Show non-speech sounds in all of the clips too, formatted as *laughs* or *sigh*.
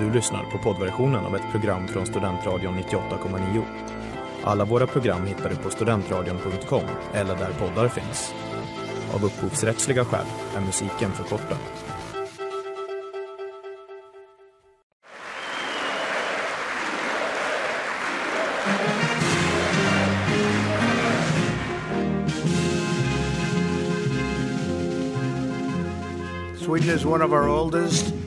Du lyssnar på poddversionen av ett program från Studentradion 98,9. Alla våra program hittar du på studentradion.com eller där poddar finns. Av upphovsrättsliga skäl är musiken förkortad. Sweden is one of our oldest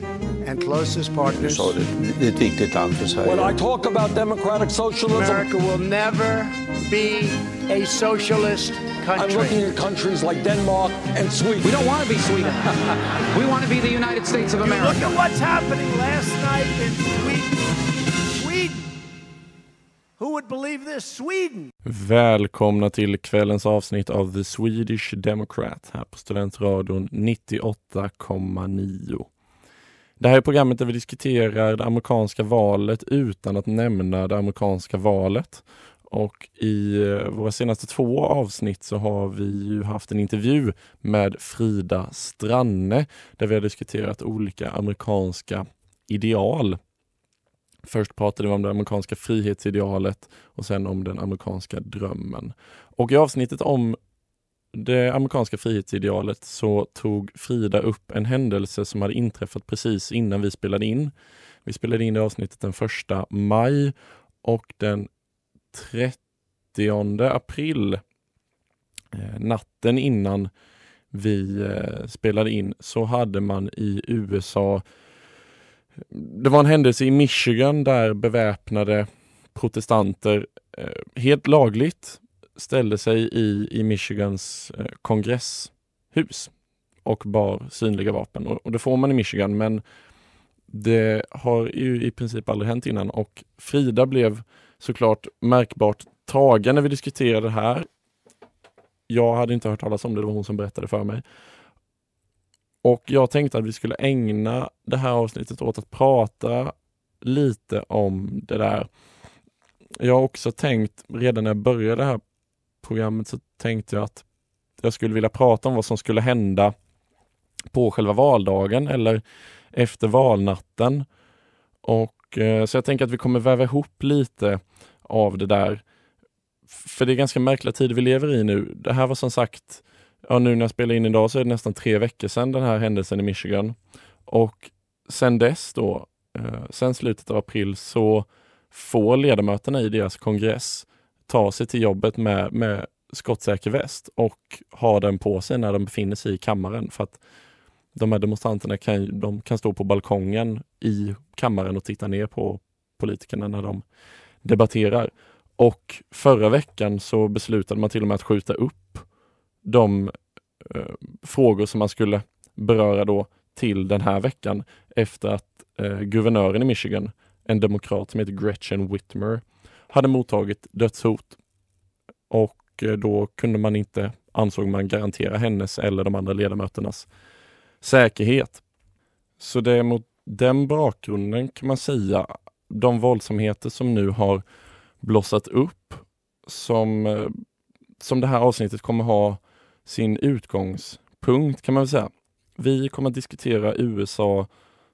and closest partners. sa det, det er är ett viktigt land för When I talk about democratic socialism, America will never be a socialist country. I'm looking at countries like Denmark and Sweden. We don't want to be Sweden. *laughs* we want to be the United States of America. You look at what's happening last night in Sweden. Sweden. Who would believe this? Sweden. Välkomna till kvällens avsnitt av The Swedish Democrat här på Studentradion 98,9. Det här är programmet där vi diskuterar det amerikanska valet utan att nämna det amerikanska valet. Och i eh, våra senaste två avsnitt så har vi ju haft en intervju med Frida Stranne där vi har diskuterat olika amerikanska ideal. Först pratade vi om det amerikanska frihetsidealet och sen om den amerikanska drömmen. Och i avsnittet om det amerikanska frihetsidealet så tog Frida upp en händelse som hade inträffat precis innan vi spelade in. Vi spelade in det avsnittet den första maj och den 30 april, eh, natten innan vi eh, spelade in, så hade man i USA det var en händelse i Michigan där beväpnade protestanter eh, helt lagligt ställde sig i, i Michigans eh, kongresshus och bar synliga vapen. Och, och det får man i Michigan men det har ju i princip aldrig hänt innan och Frida blev såklart märkbart tagen när vi diskuterade det här. Jag hade inte hört talas om det, det var hon som berättade för mig. Och jag tänkte att vi skulle ägna det här avsnittet åt att prata lite om det där. Jag har också tänkt, redan när jag började det här programmet så tänkte jag att jag skulle vilja prata om vad som skulle hända på själva valdagen eller efter valnatten. Och eh, Så jag tänker att vi kommer väva ihop lite av det där. För det är ganska märkliga tider vi lever i nu. Det här var som sagt ja, nu när jag spelar in idag så är det nästan tre veckor sedan den här händelsen i Michigan. Och sen dess då, eh, sen slutet av april så får ledamöterna i deras kongress ta sig till jobbet med, med skottsäker väst och ha den på sig när de befinner sig i kammaren för att de här demonstranterna kan, de kan stå på balkongen i kammaren och titta ner på politikerna när de debatterar. Och förra veckan så beslutade man till och med att skjuta upp de eh, frågor som man skulle beröra då till den här veckan efter att eh, guvernören i Michigan, en demokrat som heter Gretchen Whitmer, hade mottagit dödshot. Och eh, då kunde man inte, ansåg man, garantera hennes eller de andra ledamöternas säkerhet. Så det är mot den bakgrunden kan man säga de våldsamheter som nu har blossat upp som, eh, som det här avsnittet kommer ha sin utgångspunkt kan man väl säga. Vi kommer att diskutera USA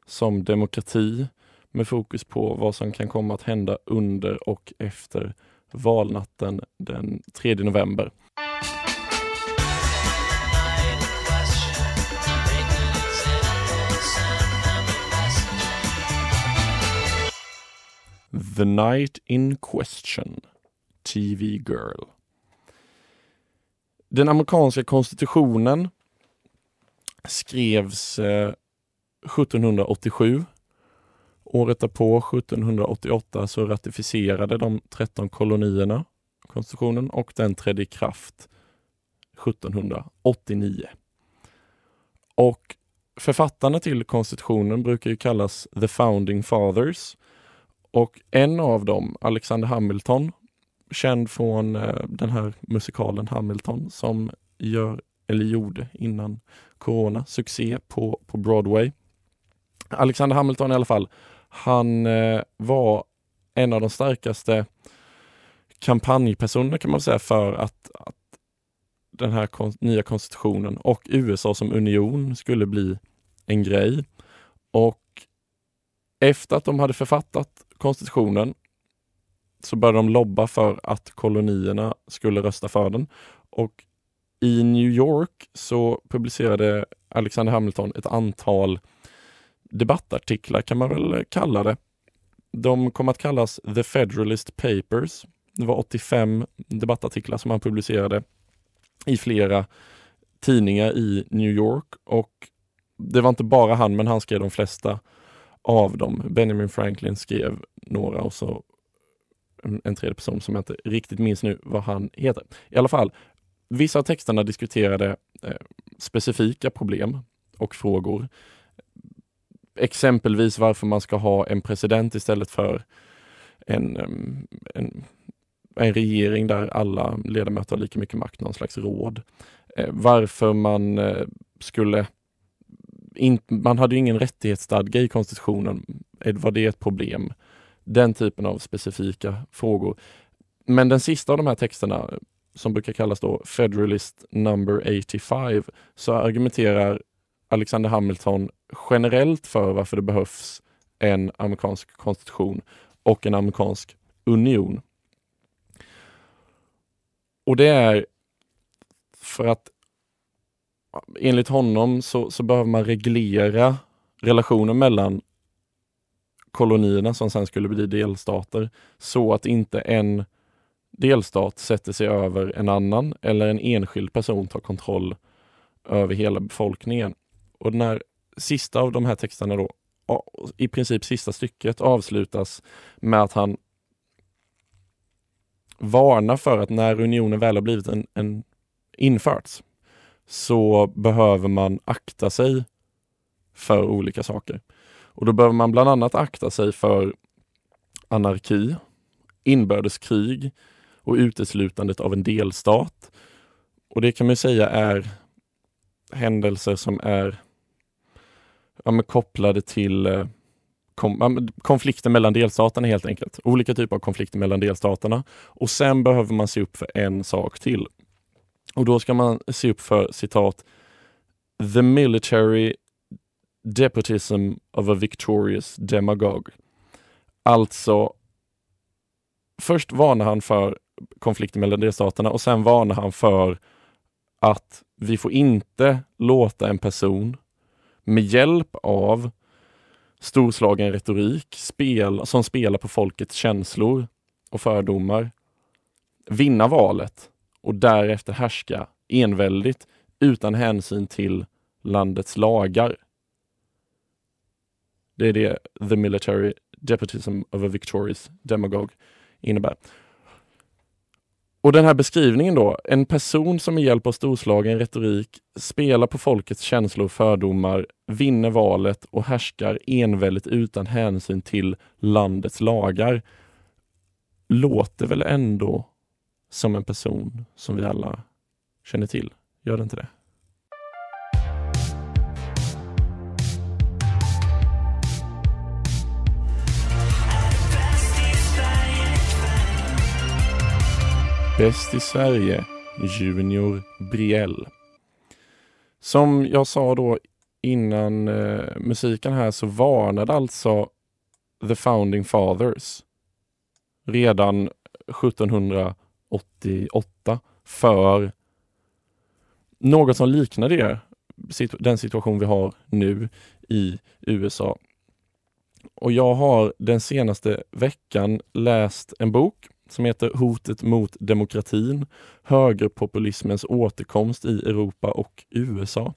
som demokrati med fokus på vad som kan komma att hända under och efter valnatten den 3 november. The Night in Question, TV Girl. Den amerikanska konstitutionen skrevs eh, 1787. Året därpå, 1788, så ratificerade de 13 kolonierna konstitutionen och den trädde i kraft 1789. Och författarna till konstitutionen brukar ju kallas the founding fathers och en av dem, Alexander Hamilton, känd från eh, den här musikalen Hamilton som gör, eller gjorde innan corona, succé på, på Broadway. Alexander Hamilton i alla fall, han eh, var en av de starkaste kampanjpersonerna kan man säga för att, att den här kon nya konstitutionen och USA som union skulle bli en grej. Och Efter att de hade författat konstitutionen så började de lobba för att kolonierna skulle rösta för den. Och i New York så publicerade Alexander Hamilton ett antal debattartiklar kan man väl kalla det. De kom att kallas The Federalist Papers. Det var 85 debattartiklar som han publicerade i flera tidningar i New York och det var inte bara han, men han skrev de flesta av dem. Benjamin Franklin skrev några och så en tredje person som jag inte riktigt minns nu vad han heter. I alla fall, vissa av texterna diskuterade eh, specifika problem och frågor. Exempelvis varför man ska ha en president istället för en, en, en regering där alla ledamöter har lika mycket makt, någon slags råd. Eh, varför man eh, skulle in, man hade ingen rättighetsstadga i konstitutionen. Var det ett problem? Den typen av specifika frågor. Men den sista av de här texterna, eh, som brukar kallas då Federalist number 85, så argumenterar Alexander Hamilton generellt för varför det behövs en amerikansk konstitution och en amerikansk union. Och det är för att enligt honom så, så behöver man reglera relationen mellan kolonierna som sen skulle bli delstater så att inte en delstat sätter sig över en annan eller en enskild person tar kontroll över hela befolkningen. Och den här sista av de här texterna då, i princip sista stycket avslutas med att han varnar för att när unionen väl har blivit en, en införts så behöver man akta sig för olika saker. Och då behöver man bland annat akta sig för anarki, inbördeskrig och uteslutandet av en delstat. Och det kan man säga är händelser som är ja, kopplade till eh, kom, konflikter mellan delstaterna helt enkelt. Olika typer av konflikter mellan delstaterna. Och sen behöver man se upp för en sak till. Och då ska man se upp för citat The military Depotism of a victorious demagogue. Alltså, först varnar han för konflikten mellan delstaterna och sen varnar han för att vi får inte låta en person med hjälp av storslagen retorik spel, som spelar på folkets känslor och fördomar vinna valet och därefter härska enväldigt utan hänsyn till landets lagar. Det är det the military deputism of a victorious demagogue innebär. Och den här beskrivningen då, en person som med hjälp av storslagen retorik spelar på folkets känslor och fördomar, vinner valet och härskar enväldigt utan hänsyn till landets lagar, låter väl ändå som en person som vi alla känner till. Gör det inte det? Bäst i Sverige, Junior Briell. Som jag sa då innan eh, musiken här så varnade alltså The Founding Fathers redan 1788 för något som liknar det, den situation vi har nu i USA. Och jag har den senaste veckan läst en bok som heter Hotet mot demokratin, högerpopulismens återkomst i Europa och USA.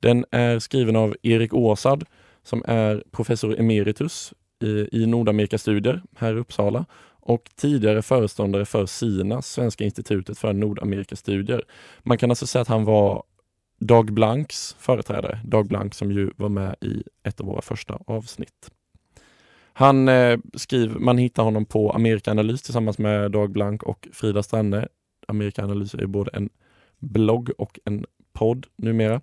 Den är skriven av Erik Åsad som är professor emeritus i, i Nordamerikastudier här i Uppsala och tidigare föreståndare för SINA, Svenska institutet för Nordamerikastudier. Man kan alltså säga att han var Dag Blanks företrädare, Dag Blank som ju var med i ett av våra första avsnitt. Han eh, skriver, man hittar honom på Amerikanalys tillsammans med Dag Blank och Frida Stranne. Amerikanalys är både en blogg och en podd numera.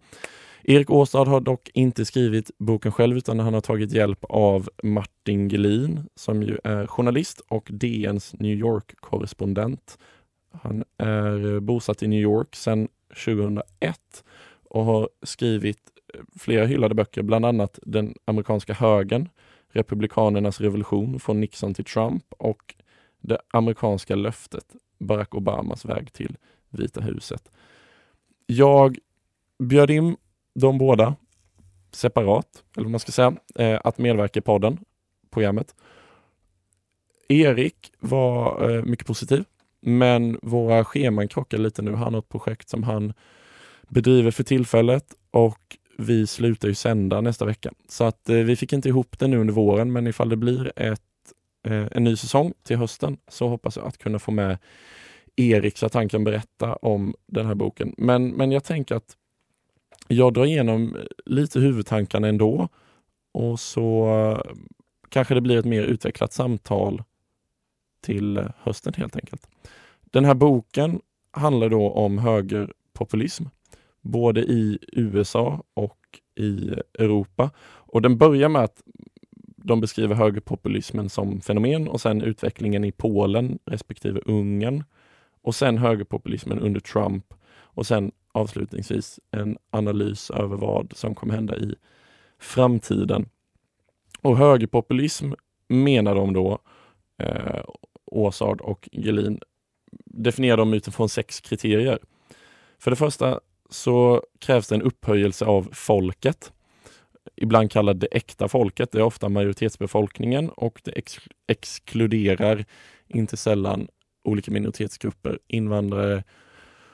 Erik Åstad har dock inte skrivit boken själv utan han har tagit hjälp av Martin Gelin som ju är journalist och DNs New York-korrespondent. Han är eh, bosatt i New York sedan 2001 och har skrivit eh, flera hyllade böcker, bland annat Den amerikanska högen, Republikanernas revolution från Nixon till Trump och det amerikanska löftet Barack Obamas väg till Vita huset. Jag bjöd in de båda separat, eller vad man ska säga, eh, att medverka i podden, programmet. Erik var eh, mycket positiv, men våra scheman krockar lite nu. Han har ett projekt som han bedriver för tillfället och vi slutar ju sända nästa vecka. Så att eh, vi fick inte ihop det nu under våren, men ifall det blir ett, eh, en ny säsong till hösten så hoppas jag att kunna få med Erik så att han kan berätta om den här boken. Men, men jag tänker att jag drar igenom lite huvudtankarna ändå och så eh, kanske det blir ett mer utvecklat samtal till hösten helt enkelt. Den här boken handlar då om högerpopulism, både i USA och i Europa. Och den börjar med att de beskriver högerpopulismen som fenomen och sen utvecklingen i Polen respektive Ungern och sen högerpopulismen under Trump och sen avslutningsvis en analys över vad som kommer hända i framtiden. Och högerpopulism menar de då, eh, Åsard och Gelin, definierar de utifrån sex kriterier. För det första så krävs det en upphöjelse av folket. Ibland kallad det äkta folket. Det är ofta majoritetsbefolkningen och det ex exkluderar inte sällan olika minoritetsgrupper, invandrare,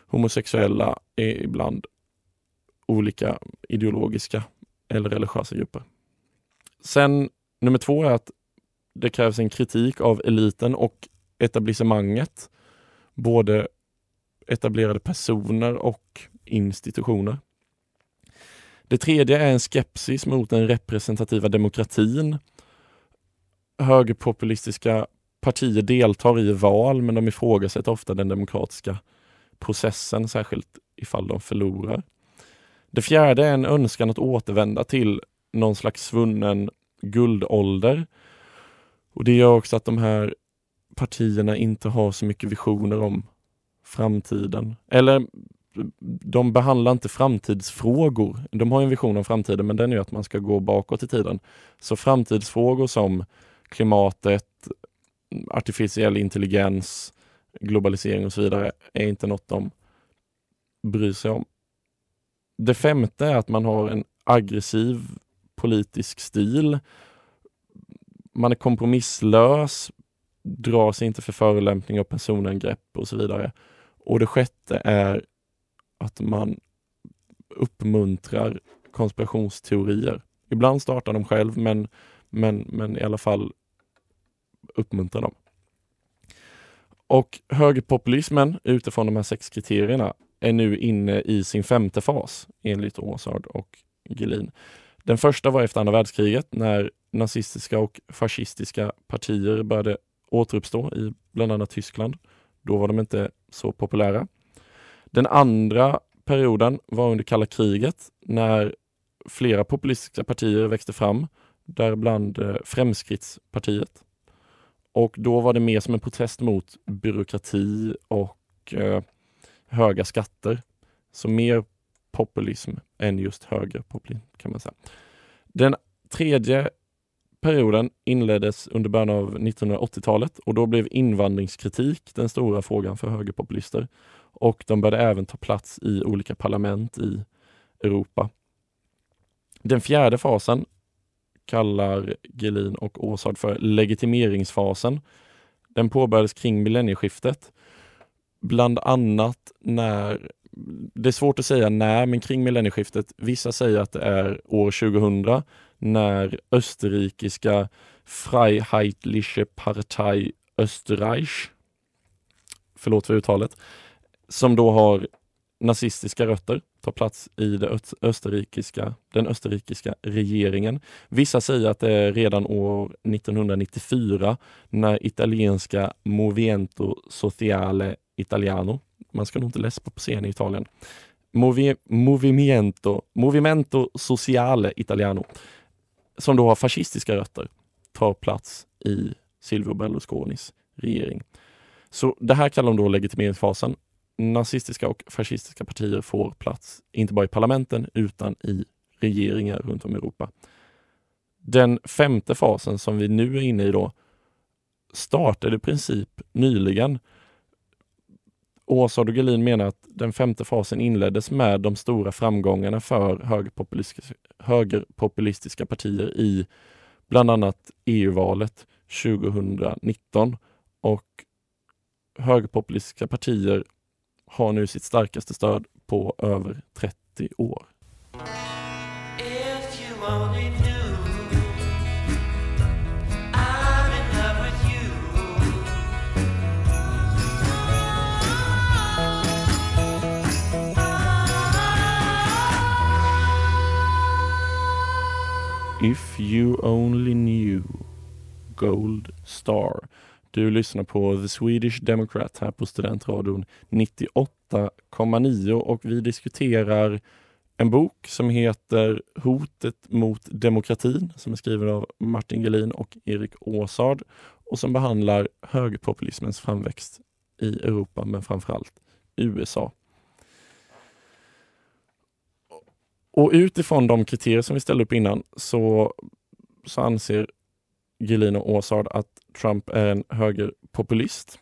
homosexuella, ibland olika ideologiska eller religiösa grupper. Sen nummer två är att det krävs en kritik av eliten och etablissemanget. Både etablerade personer och institutioner. Det tredje är en skepsis mot den representativa demokratin. Högerpopulistiska partier deltar i val men de ifrågasätter ofta den demokratiska processen, särskilt ifall de förlorar. Det fjärde är en önskan att återvända till någon slags svunnen guldålder. Och Det gör också att de här partierna inte har så mycket visioner om framtiden. Eller de behandlar inte framtidsfrågor. De har en vision om framtiden men den är att man ska gå bakåt i tiden. Så framtidsfrågor som klimatet, artificiell intelligens, globalisering och så vidare är inte något de bryr sig om. Det femte är att man har en aggressiv politisk stil. Man är kompromisslös, drar sig inte för förolämpning och personangrepp och så vidare. Och det sjätte är att man uppmuntrar konspirationsteorier. Ibland startar de själv men, men, men i alla fall uppmuntrar dem. Och högerpopulismen utifrån de här sex kriterierna är nu inne i sin femte fas enligt Åsard och Gelin. Den första var efter andra världskriget när nazistiska och fascistiska partier började återuppstå i bland annat Tyskland. Då var de inte så populära. Den andra perioden var under kalla kriget när flera populistiska partier växte fram, däribland eh, Fremskrittspartiet. Och då var det mer som en protest mot byråkrati och eh, höga skatter. Så mer populism än just högerpopulism kan man säga. Den tredje perioden inleddes under början av 1980-talet och då blev invandringskritik den stora frågan för högerpopulister. Och de började även ta plats i olika parlament i Europa. Den fjärde fasen kallar Gelin och Åsard för legitimeringsfasen. Den påbörjades kring millennieskiftet. Bland annat när, det är svårt att säga när, men kring millennieskiftet. Vissa säger att det är år 2000 när österrikiska Freiheitliche Partei Österreich, förlåt för uttalet, som då har nazistiska rötter tar plats i det österrikiska, den österrikiska regeringen. Vissa säger att det är redan år 1994 när italienska Movimento Sociale Italiano, man ska nog inte läspa på scen i Italien, Movi, Movimento, Movimento Sociale Italiano, som då har fascistiska rötter, tar plats i Silvio Berlusconis regering. Så det här kallar de då legitimeringsfasen nazistiska och fascistiska partier får plats, inte bara i parlamenten utan i regeringar runt om i Europa. Den femte fasen som vi nu är inne i då startade i princip nyligen. Åsa och Gelin menar att den femte fasen inleddes med de stora framgångarna för högerpopulistiska, högerpopulistiska partier i bland annat EU-valet 2019 och högerpopulistiska partier har nu sitt starkaste stöd på över 30 år. If you only knew Gold Star. Du lyssnar på The Swedish Democrat här på Studentradion 98,9 och vi diskuterar en bok som heter Hotet mot demokratin som är skriven av Martin Gelin och Erik Åsard och som behandlar högerpopulismens framväxt i Europa men framförallt USA. Och utifrån de kriterier som vi ställde upp innan så, så anser Gelin och Åsard att Trump är en högerpopulist.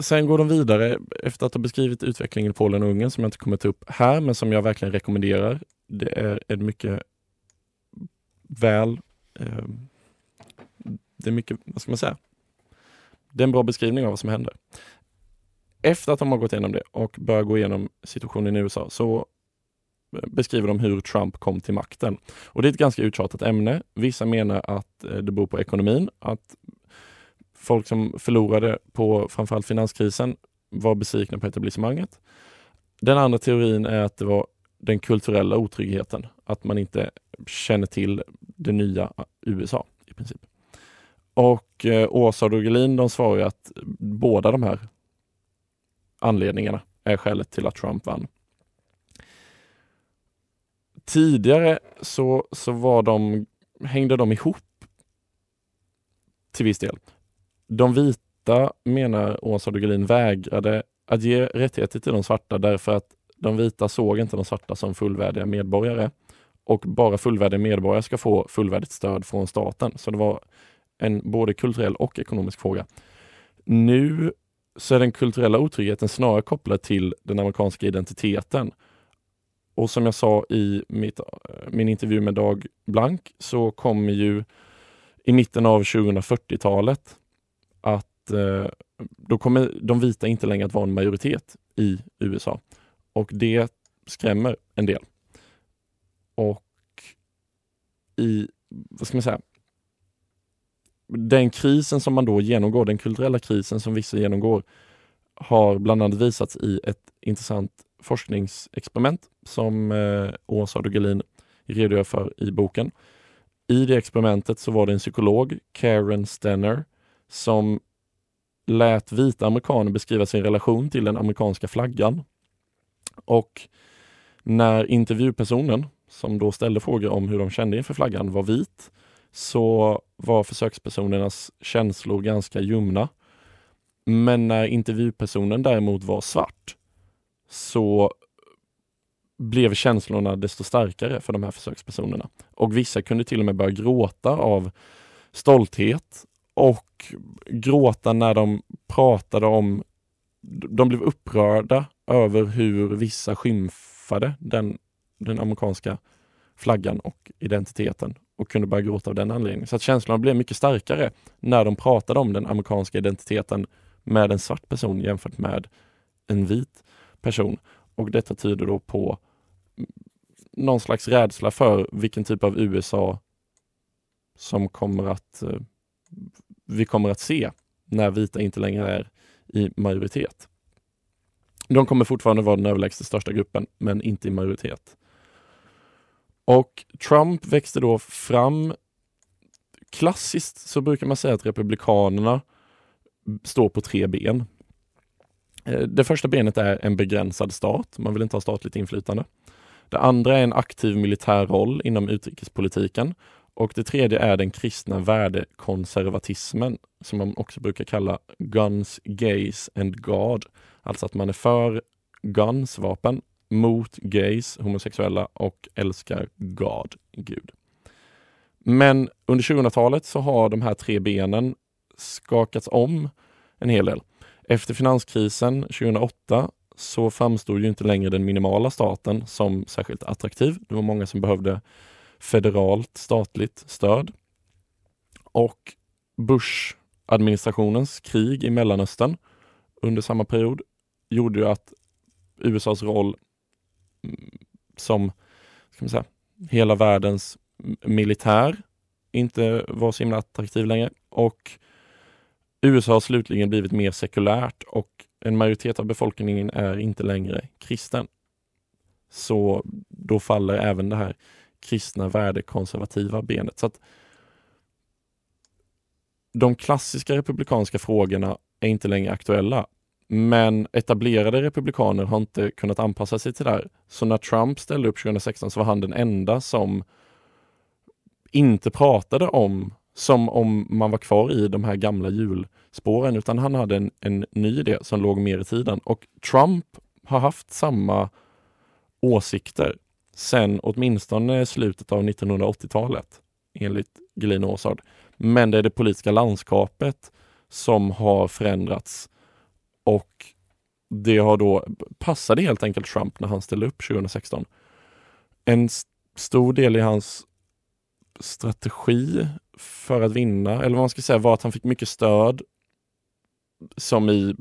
Sen går de vidare efter att ha beskrivit utvecklingen i Polen och Ungern som jag inte kommer ta upp här, men som jag verkligen rekommenderar. Det är en mycket väl... Eh, det är mycket, vad ska man säga? Det är en bra beskrivning av vad som händer. Efter att de har gått igenom det och börjar gå igenom situationen i USA så beskriver de hur Trump kom till makten. Och det är ett ganska uttjatat ämne. Vissa menar att eh, det beror på ekonomin, att folk som förlorade på framförallt finanskrisen var besvikna på etablissemanget. Den andra teorin är att det var den kulturella otryggheten, att man inte känner till det nya eh, USA i princip. Och eh, Åsa och Gelin de svarar att båda de här anledningarna är skälet till att Trump vann. Tidigare så, så var de, hängde de ihop till viss del. De vita, menar Åsa Dogelin, vägrade att ge rättigheter till de svarta därför att de vita såg inte de svarta som fullvärdiga medborgare. Och bara fullvärdiga medborgare ska få fullvärdigt stöd från staten. Så det var en både kulturell och ekonomisk fråga. Nu så är den kulturella otryggheten snarare kopplad till den amerikanska identiteten. Och som jag sa i mitt, min intervju med Dag Blank så kommer ju i mitten av 2040-talet att eh, då kommer de vita inte längre att vara en majoritet i USA. Och det skrämmer en del. Och i, vad ska man säga, den krisen som man då genomgår, den kulturella krisen som vissa genomgår, har bland annat visats i ett intressant forskningsexperiment som eh, Åsa Dugelin redogör för i boken. I det experimentet så var det en psykolog, Karen Stenner, som lät vita amerikaner beskriva sin relation till den amerikanska flaggan. Och när intervjupersonen, som då ställde frågor om hur de kände inför flaggan, var vit, så var försökspersonernas känslor ganska ljumna. Men när intervjupersonen däremot var svart så blev känslorna desto starkare för de här försökspersonerna. Och vissa kunde till och med börja gråta av stolthet och gråta när de pratade om, de blev upprörda över hur vissa skymfade den, den amerikanska flaggan och identiteten och kunde börja gråta av den anledningen. Så att känslorna blev mycket starkare när de pratade om den amerikanska identiteten med en svart person jämfört med en vit person. Och detta tyder då på någon slags rädsla för vilken typ av USA som kommer att eh, vi kommer att se när vita inte längre är i majoritet. De kommer fortfarande vara den överlägset största gruppen, men inte i majoritet. Och Trump växte då fram Klassiskt så brukar man säga att Republikanerna står på tre ben. Eh, det första benet är en begränsad stat. Man vill inte ha statligt inflytande. Det andra är en aktiv militär roll inom utrikespolitiken. Och det tredje är den kristna värdekonservatismen som man också brukar kalla guns, gays and God. Alltså att man är för guns, vapen, mot gays, homosexuella och älskar God, Gud. Men under 2000-talet så har de här tre benen skakats om en hel del. Efter finanskrisen 2008 så framstod ju inte längre den minimala staten som särskilt attraktiv. Det var många som behövde federalt statligt stöd. Och Bush-administrationens krig i Mellanöstern under samma period gjorde ju att USAs roll mm, som ska man säga, hela världens militär inte var så himla attraktiv längre. Och USA har slutligen blivit mer sekulärt och en majoritet av befolkningen är inte längre kristen. Så då faller även det här kristna värdekonservativa benet. Så att de klassiska republikanska frågorna är inte längre aktuella. Men etablerade republikaner har inte kunnat anpassa sig till det här. Så när Trump ställde upp 2016 så var han den enda som inte pratade om som om man var kvar i de här gamla hjulspåren, utan han hade en, en ny idé som låg mer i tiden. Och Trump har haft samma åsikter sen åtminstone slutet av 1980-talet, enligt Gelin Åsard. Men det är det politiska landskapet som har förändrats och det har då passade helt enkelt Trump när han ställde upp 2016. En st- stor del i hans strategi för att vinna, eller vad man ska säga, var att han fick mycket stöd som i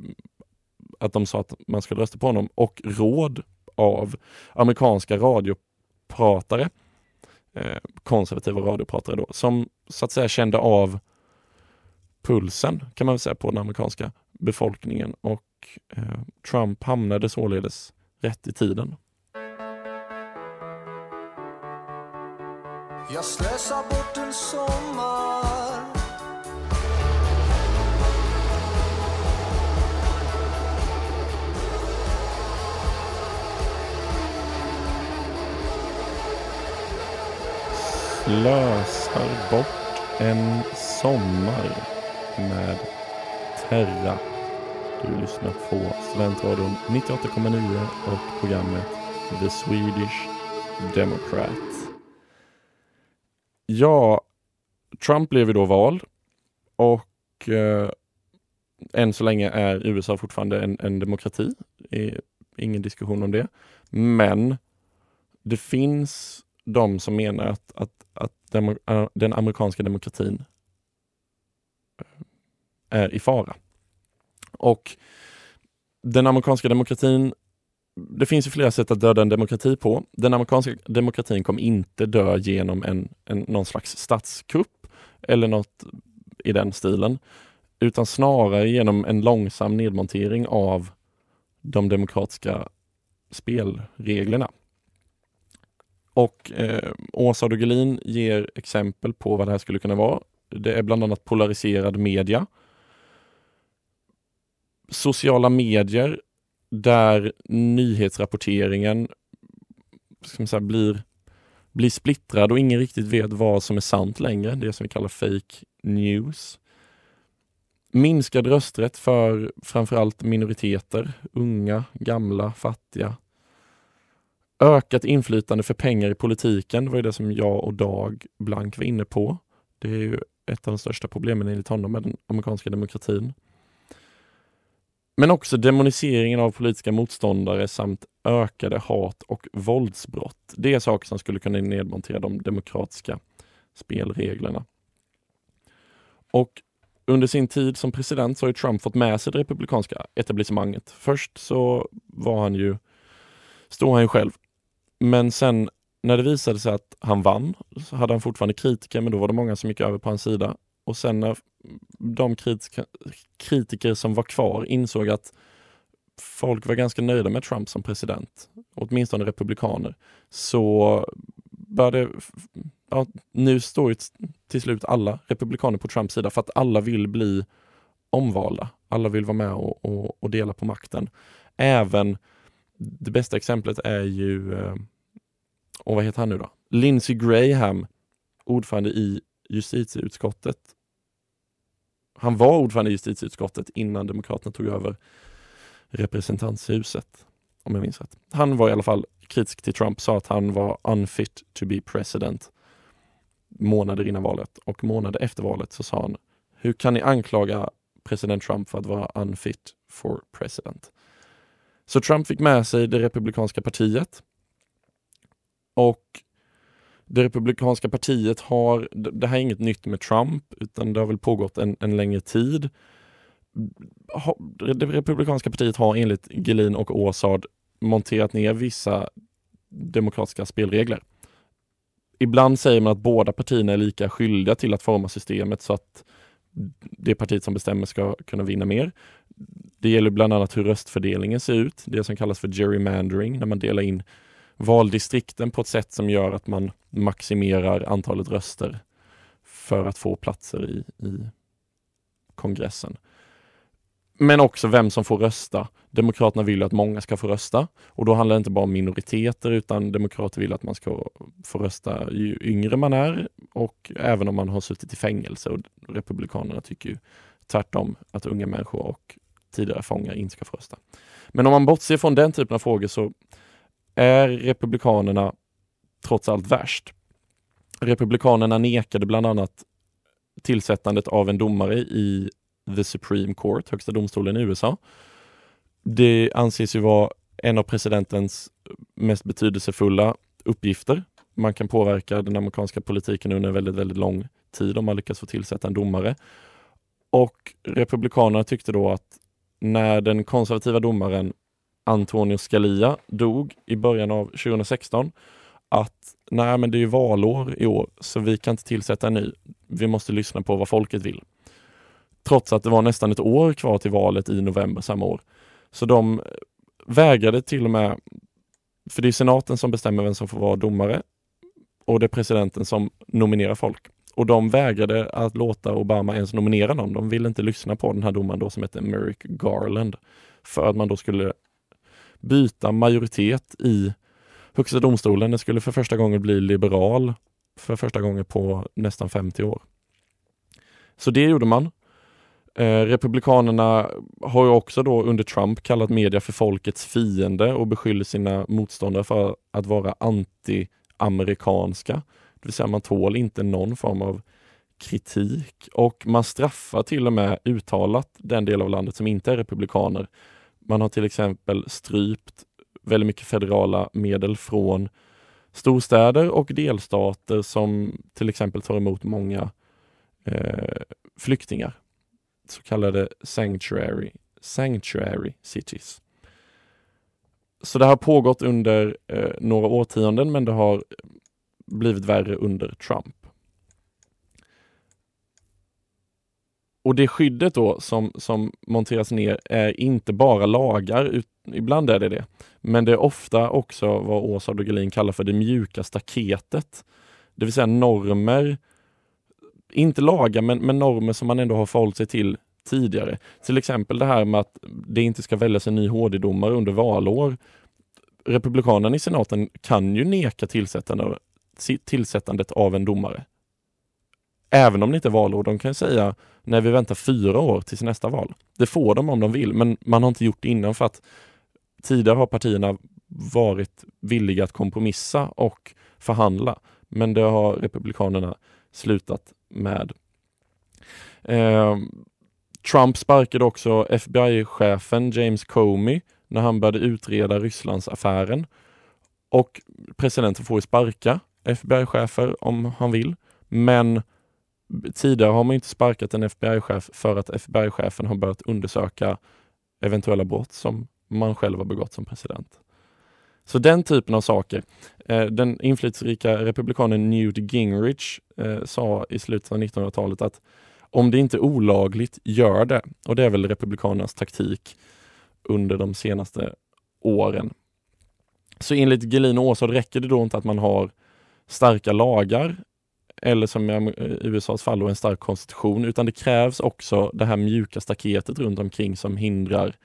att de sa att man skulle rösta på honom och råd av amerikanska radiopratare, eh, konservativa radiopratare då, som så att säga kände av pulsen kan man väl säga på den amerikanska befolkningen och eh, Trump hamnade således rätt i tiden. Jag slösar bort en sommar Slösar bort en sommar med Terra. Du lyssnar på Studentradion 98,9 och programmet The Swedish Democrat. Ja, Trump blev ju då vald och eh, än så länge är USA fortfarande en, en demokrati. Ingen diskussion om det. Men det finns de som menar att, att, att demo, eh, den amerikanska demokratin eh, är i fara. Och den amerikanska demokratin, det finns ju flera sätt att döda en demokrati på. Den amerikanska demokratin kommer inte dö genom en, en, någon slags statskupp eller något i den stilen, utan snarare genom en långsam nedmontering av de demokratiska spelreglerna. Och eh, Åsa Dogelin ger exempel på vad det här skulle kunna vara. Det är bland annat polariserad media. Sociala medier där nyhetsrapporteringen ska man säga, blir, blir splittrad och ingen riktigt vet vad som är sant längre. Det som vi kallar fake news. Minskad rösträtt för framförallt minoriteter, unga, gamla, fattiga, Ökat inflytande för pengar i politiken det var ju det som jag och Dag Blank var inne på. Det är ju ett av de största problemen enligt honom med den amerikanska demokratin. Men också demoniseringen av politiska motståndare samt ökade hat och våldsbrott. Det är saker som skulle kunna nedmontera de demokratiska spelreglerna. Och under sin tid som president så har ju Trump fått med sig det republikanska etablissemanget. Först så var han ju, stod han ju själv men sen när det visade sig att han vann så hade han fortfarande kritiker, men då var det många som gick över på hans sida. Och sen när de kritiker, kritiker som var kvar insåg att folk var ganska nöjda med Trump som president, åtminstone republikaner, så började, ja, nu står ju till slut alla republikaner på Trumps sida för att alla vill bli omvalda. Alla vill vara med och, och, och dela på makten. Även det bästa exemplet är ju, eh, och vad heter han nu då? Lindsey Graham, ordförande i justitieutskottet. Han var ordförande i justitieutskottet innan Demokraterna tog över representanthuset. om jag minns rätt. Han var i alla fall kritisk till Trump, sa att han var unfit to be president månader innan valet och månader efter valet så sa han Hur kan ni anklaga president Trump för att vara unfit for president? Så Trump fick med sig det republikanska partiet och det republikanska partiet har, det här är inget nytt med Trump utan det har väl pågått en, en längre tid. Det republikanska partiet har enligt Gelin och Åsard monterat ner vissa demokratiska spelregler. Ibland säger man att båda partierna är lika skyldiga till att forma systemet så att det partiet som bestämmer ska kunna vinna mer. Det gäller bland annat hur röstfördelningen ser ut, det som kallas för gerrymandering, när man delar in valdistrikten på ett sätt som gör att man maximerar antalet röster för att få platser i, i kongressen. Men också vem som får rösta. Demokraterna vill ju att många ska få rösta och då handlar det inte bara om minoriteter utan demokrater vill att man ska få rösta ju yngre man är och även om man har suttit i fängelse och Republikanerna tycker ju tvärtom att unga människor och tidigare fångar inte ska få rösta. Men om man bortser från den typen av frågor så är Republikanerna trots allt värst. Republikanerna nekade bland annat tillsättandet av en domare i The Supreme Court, högsta domstolen i USA. Det anses ju vara en av presidentens mest betydelsefulla uppgifter. Man kan påverka den amerikanska politiken under en väldigt, väldigt lång tid om man lyckas få tillsätta en domare. Och Republikanerna tyckte då att när den konservativa domaren Antonio Scalia dog i början av 2016 att nej men det är ju valår i år så vi kan inte tillsätta en ny. Vi måste lyssna på vad folket vill. Trots att det var nästan ett år kvar till valet i november samma år. Så de eh, vägrade till och med, för det är senaten som bestämmer vem som får vara domare och det är presidenten som nominerar folk. Och de vägrade att låta Obama ens nominera någon. De ville inte lyssna på den här domaren då som hette Merrick Garland. För att man då skulle byta majoritet i Högsta domstolen. Den skulle för första gången bli liberal för första gången på nästan 50 år. Så det gjorde man. Eh, Republikanerna har ju också då under Trump kallat media för folkets fiende och beskyller sina motståndare för att vara anti-amerikanska. Det vill säga man tål inte någon form av kritik och man straffar till och med uttalat den del av landet som inte är republikaner. Man har till exempel strypt väldigt mycket federala medel från storstäder och delstater som till exempel tar emot många eh, flyktingar. Så kallade sanctuary, sanctuary cities. Så det har pågått under eh, några årtionden men det har blivit värre under Trump. Och det skyddet då som, som monteras ner är inte bara lagar, ut, ibland är det det, men det är ofta också vad Åsa och kallar för det mjuka staketet. Det vill säga normer, inte lagar, men, men normer som man ändå har förhållit sig till tidigare. Till exempel det här med att det inte ska väljas en ny HD-domare under valår. Republikanerna i senaten kan ju neka tillsättande, tillsättandet av en domare. Även om det inte är valår. De kan säga när vi väntar fyra år tills nästa val. Det får de om de vill, men man har inte gjort det innan för att tidigare har partierna varit villiga att kompromissa och förhandla. Men det har Republikanerna slutat med. Eh, Trump sparkade också FBI-chefen James Comey när han började utreda Rysslandsaffären. Och presidenten får ju sparka FBI-chefer om han vill. Men tidigare har man inte sparkat en FBI-chef för att FBI-chefen har börjat undersöka eventuella brott som man själv har begått som president. Så den typen av saker. Eh, den inflytelserika republikanen Newt Gingrich eh, sa i slutet av 1900-talet att om det inte är olagligt, gör det. Och det är väl republikanernas taktik under de senaste åren. Så enligt Gelin och Åsard räcker det då inte att man har starka lagar eller som i eh, USAs fall en stark konstitution, utan det krävs också det här mjuka staketet runt omkring som hindrar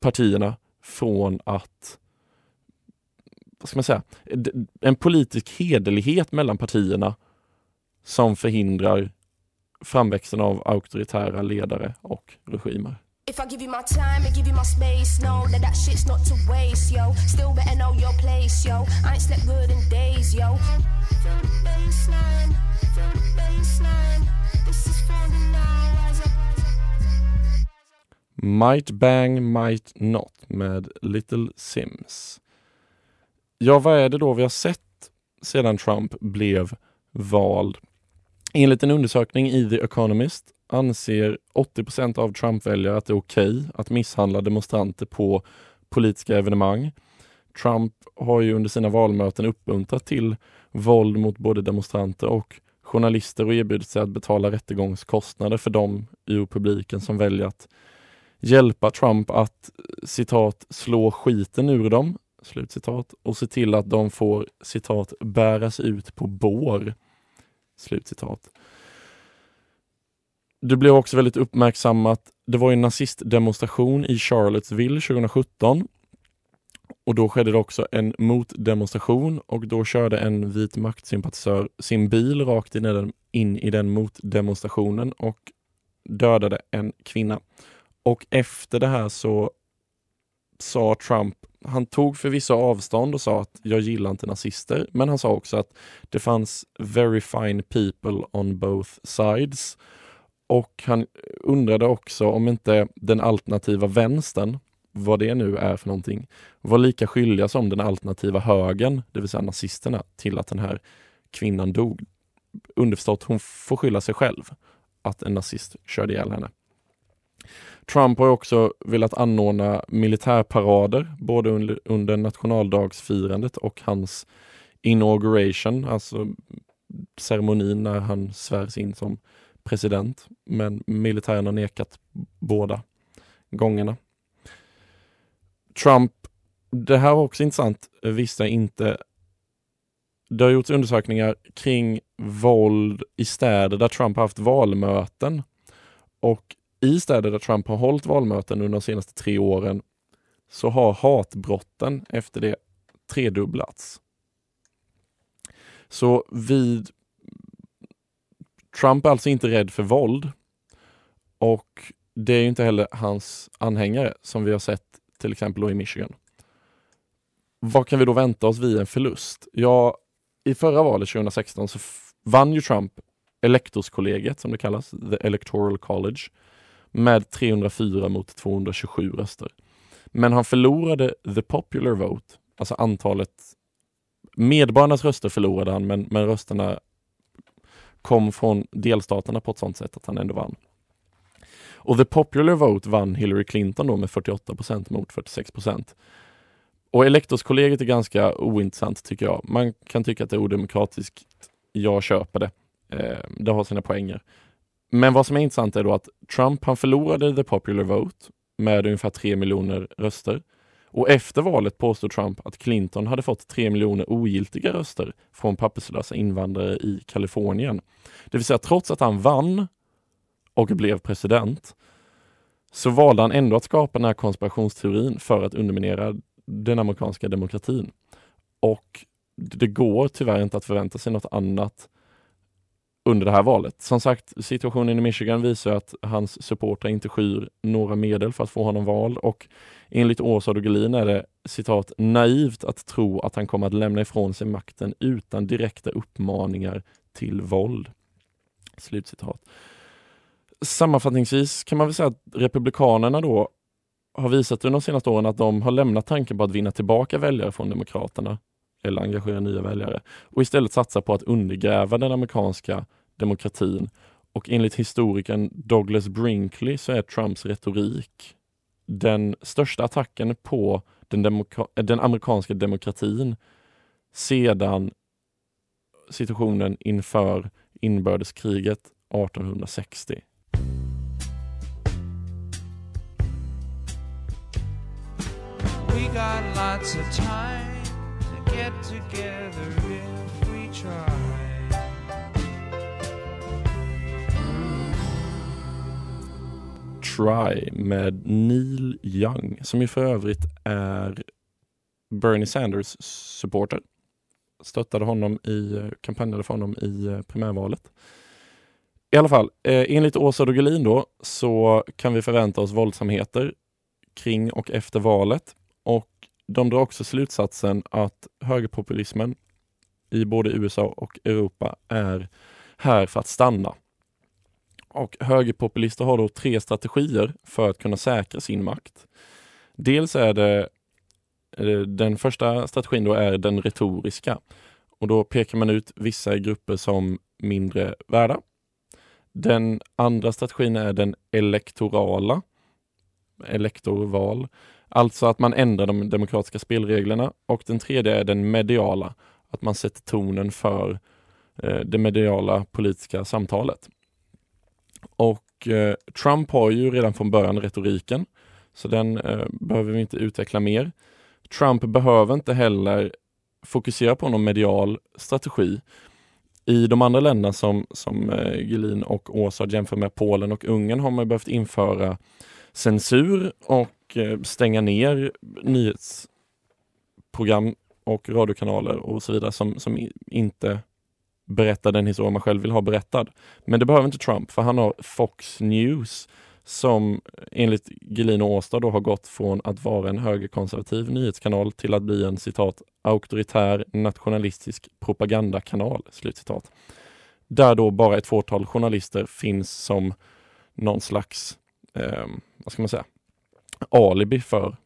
partierna från att vad ska man säga, en politisk hederlighet mellan partierna som förhindrar framväxten av auktoritära ledare och regimer. If I give you my time and give you my space, know that that shit's not to waste, yo. Still better know your place, yo. I ain't slept good in days, yo. Feel the baseline, feel the baseline. This is for the now, rise up. Might Bang Might Not med Little Sims. Ja, vad är det då vi har sett sedan Trump blev vald? Enligt en undersökning i The Economist anser 80% av Trump-väljare att det är okej att misshandla demonstranter på politiska evenemang. Trump har ju under sina valmöten uppmuntrat till våld mot både demonstranter och journalister och erbjudit sig att betala rättegångskostnader för dem ur publiken som väljer att hjälpa Trump att citat slå skiten ur dem slutcitat och se till att de får citat bäras ut på bår slutcitat. Det blev också väldigt uppmärksammat. Det var en nazistdemonstration i Charlottesville 2017 och då skedde det också en motdemonstration och då körde en vit maktsympatisör sin bil rakt in i den, in i den motdemonstrationen och dödade en kvinna. Och efter det här så sa Trump, han tog förvisso avstånd och sa att jag gillar inte nazister, men han sa också att det fanns very fine people on both sides. Och han undrade också om inte den alternativa vänstern, vad det nu är för någonting, var lika skyldiga som den alternativa högern, det vill säga nazisterna, till att den här kvinnan dog. Underförstått, hon får skylla sig själv att en nazist körde ihjäl henne. Trump har också velat anordna militärparader både under, under nationaldagsfirandet och hans inauguration, alltså ceremonin när han svärs in som president. Men militären har nekat båda gångerna. Trump, det här var också intressant, visste jag inte. Det har gjorts undersökningar kring våld i städer där Trump har haft valmöten. Och i städer där Trump har hållit valmöten under de senaste tre åren så har hatbrotten efter det tredubblats. Så vid Trump är alltså inte rädd för våld och det är inte heller hans anhängare som vi har sett till exempel i Michigan. Vad kan vi då vänta oss via en förlust? Ja, i förra valet 2016 så vann ju Trump elektorskollegiet som det kallas, the electoral college, med 304 mot 227 röster. Men han förlorade the popular vote, alltså antalet medborgarnas röster förlorade han, men, men rösterna kom från delstaterna på ett sånt sätt att han ändå vann. Och the popular vote vann Hillary Clinton då med 48% mot 46 Och elektorskollegiet är ganska ointressant tycker jag. Man kan tycka att det är odemokratiskt. Jag köper det. Eh, det har sina poänger. Men vad som är intressant är då att Trump han förlorade the popular vote med ungefär 3 miljoner röster. Och efter valet påstod Trump att Clinton hade fått 3 miljoner ogiltiga röster från papperslösa invandrare i Kalifornien. Det vill säga trots att han vann och blev president så valde han ändå att skapa den här konspirationsteorin för att underminera den amerikanska demokratin. Och det går tyvärr inte att förvänta sig något annat under det här valet. Som sagt, situationen i Michigan visar att hans supportrar inte skyr några medel för att få honom vald och enligt Åsa Dogelin är det citat naivt att tro att han kommer att lämna ifrån sig makten utan direkta uppmaningar till våld. Slutcitat. Sammanfattningsvis kan man väl säga att Republikanerna då har visat under de senaste åren att de har lämnat tanken på att vinna tillbaka väljare från Demokraterna eller engagera nya väljare och istället satsa på att undergräva den amerikanska demokratin. Och enligt historikern Douglas Brinkley så är Trumps retorik den största attacken på den, eh, den amerikanska demokratin sedan situationen inför inbördeskriget 1860. We got lots of time get together if we try. Try med Neil Young som ju för övrigt är Bernie Sanders supporter. Stöttade honom i, kampanjade för honom i primärvalet. I alla fall, eh, enligt Åsa Dogelin då så kan vi förvänta oss våldsamheter kring och efter valet och de drar också slutsatsen att högerpopulismen i både USA och Europa är här för att stanna. Och högerpopulister har då tre strategier för att kunna säkra sin makt. Dels är det den första strategin då är den retoriska och då pekar man ut vissa grupper som mindre värda. Den andra strategin är den elektorala, elektorval, alltså att man ändrar de demokratiska spelreglerna och den tredje är den mediala, att man sätter tonen för eh, det mediala politiska samtalet. Och eh, Trump har ju redan från början retoriken, så den eh, behöver vi inte utveckla mer. Trump behöver inte heller fokusera på någon medial strategi. I de andra länderna som, som eh, Gelin och Åsa jämför med Polen och Ungern har man behövt införa censur och Eh, stänga ner nyhetsprogram och radiokanaler och så vidare som, som inte berättar den historia man själv vill ha berättad. Men det behöver inte Trump för han har Fox News som enligt Gelin och Åstad då har gått från att vara en högerkonservativ nyhetskanal till att bli en citat auktoritär nationalistisk propagandakanal. Slutcitat. Där då bara ett fåtal journalister finns som någon slags, eh, vad ska man säga, alibi för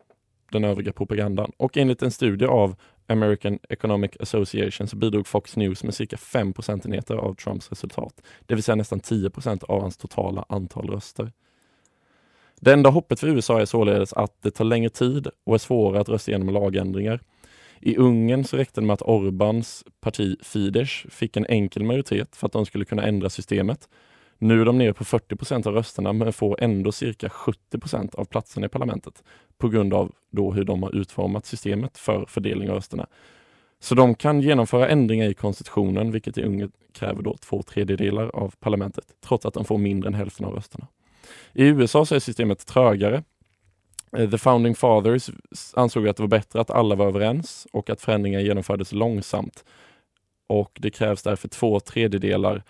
den övriga propagandan. Och enligt en studie av American Economic Association så bidrog Fox News med cirka 5 procentenheter av Trumps resultat. Det vill säga nästan 10 procent av hans totala antal röster. Det enda hoppet för USA är således att det tar längre tid och är svårare att rösta igenom lagändringar. I Ungern så räckte det med att Orbans parti Fidesz fick en enkel majoritet för att de skulle kunna ändra systemet. Nu är de nere på 40 procent av rösterna men får ändå cirka 70 procent av platserna i parlamentet på grund av då hur de har utformat systemet för fördelning av rösterna. Så de kan genomföra ändringar i konstitutionen, vilket i Ungern kräver då två tredjedelar av parlamentet, trots att de får mindre än hälften av rösterna. I USA så är systemet trögare. Eh, the founding fathers ansåg att det var bättre att alla var överens och att förändringar genomfördes långsamt. Och det krävs därför två tredjedelar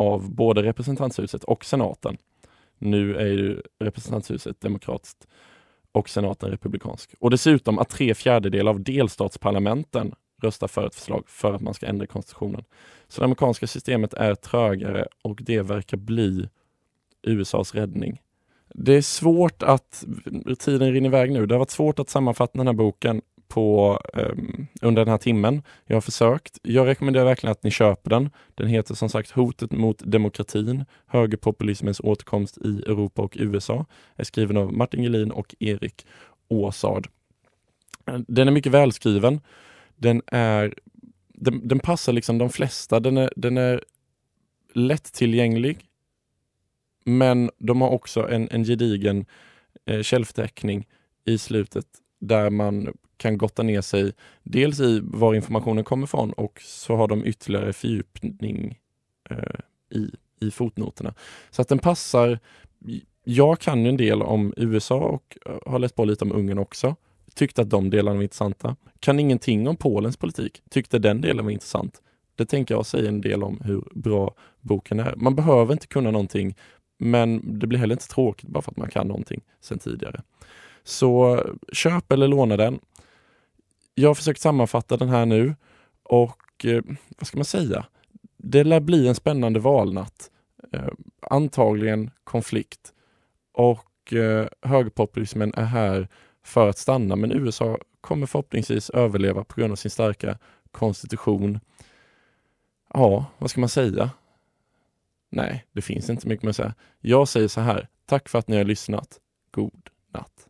av både representanthuset och senaten. Nu är ju representanthuset demokratiskt och senaten republikansk. Och dessutom att tre fjärdedelar av delstatsparlamenten röstar för ett förslag för att man ska ändra konstitutionen. Så det amerikanska systemet är trögare och det verkar bli USAs räddning. Det är svårt att, tiden rinner iväg nu, det har varit svårt att sammanfatta den här boken på, um, under den här timmen. Jag har försökt. Jag rekommenderar verkligen att ni köper den. Den heter som sagt Hotet mot demokratin, högerpopulismens återkomst i Europa och USA. Är skriven av Martin Gelin och Erik Åsard. Den är mycket välskriven. Den är den, den passar liksom de flesta. Den är, den är lättillgänglig. Men de har också en, en gedigen eh, källförteckning i slutet där man kan gotta ner sig dels i var informationen kommer ifrån och så har de ytterligare fördjupning eh, i, i fotnoterna. Så att den passar. Jag kan ju en del om USA och eh, har läst på lite om Ungern också. Tyckte att de delarna var intressanta. Kan ingenting om Polens politik. Tyckte den delen var intressant. Det tänker jag säga en del om hur bra boken är. Man behöver inte kunna någonting men det blir heller inte tråkigt bara för att man kan någonting sedan tidigare. Så köp eller låna den. Jag har försökt sammanfatta den här nu och eh, vad ska man säga? Det lär bli en spännande valnatt. Eh, antagligen konflikt och eh, högerpopulismen är här för att stanna men USA kommer förhoppningsvis överleva på grund av sin starka konstitution. Ja, vad ska man säga? Nej, det finns inte mycket mer att säga. Jag säger så här. Tack för att ni har lyssnat. God natt.